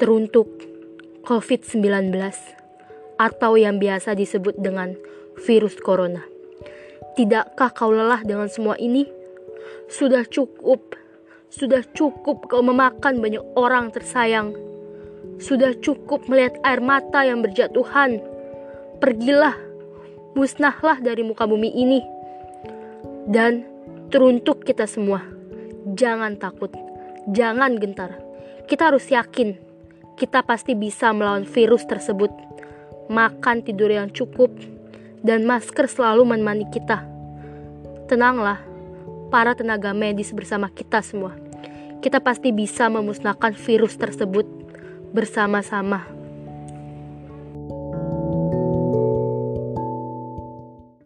teruntuk COVID-19 atau yang biasa disebut dengan virus corona. Tidakkah kau lelah dengan semua ini? Sudah cukup, sudah cukup kau memakan banyak orang tersayang. Sudah cukup melihat air mata yang berjatuhan. Pergilah, musnahlah dari muka bumi ini. Dan teruntuk kita semua, jangan takut, jangan gentar. Kita harus yakin, kita pasti bisa melawan virus tersebut. Makan tidur yang cukup, dan masker selalu menemani kita. Tenanglah, para tenaga medis bersama kita semua. Kita pasti bisa memusnahkan virus tersebut bersama-sama.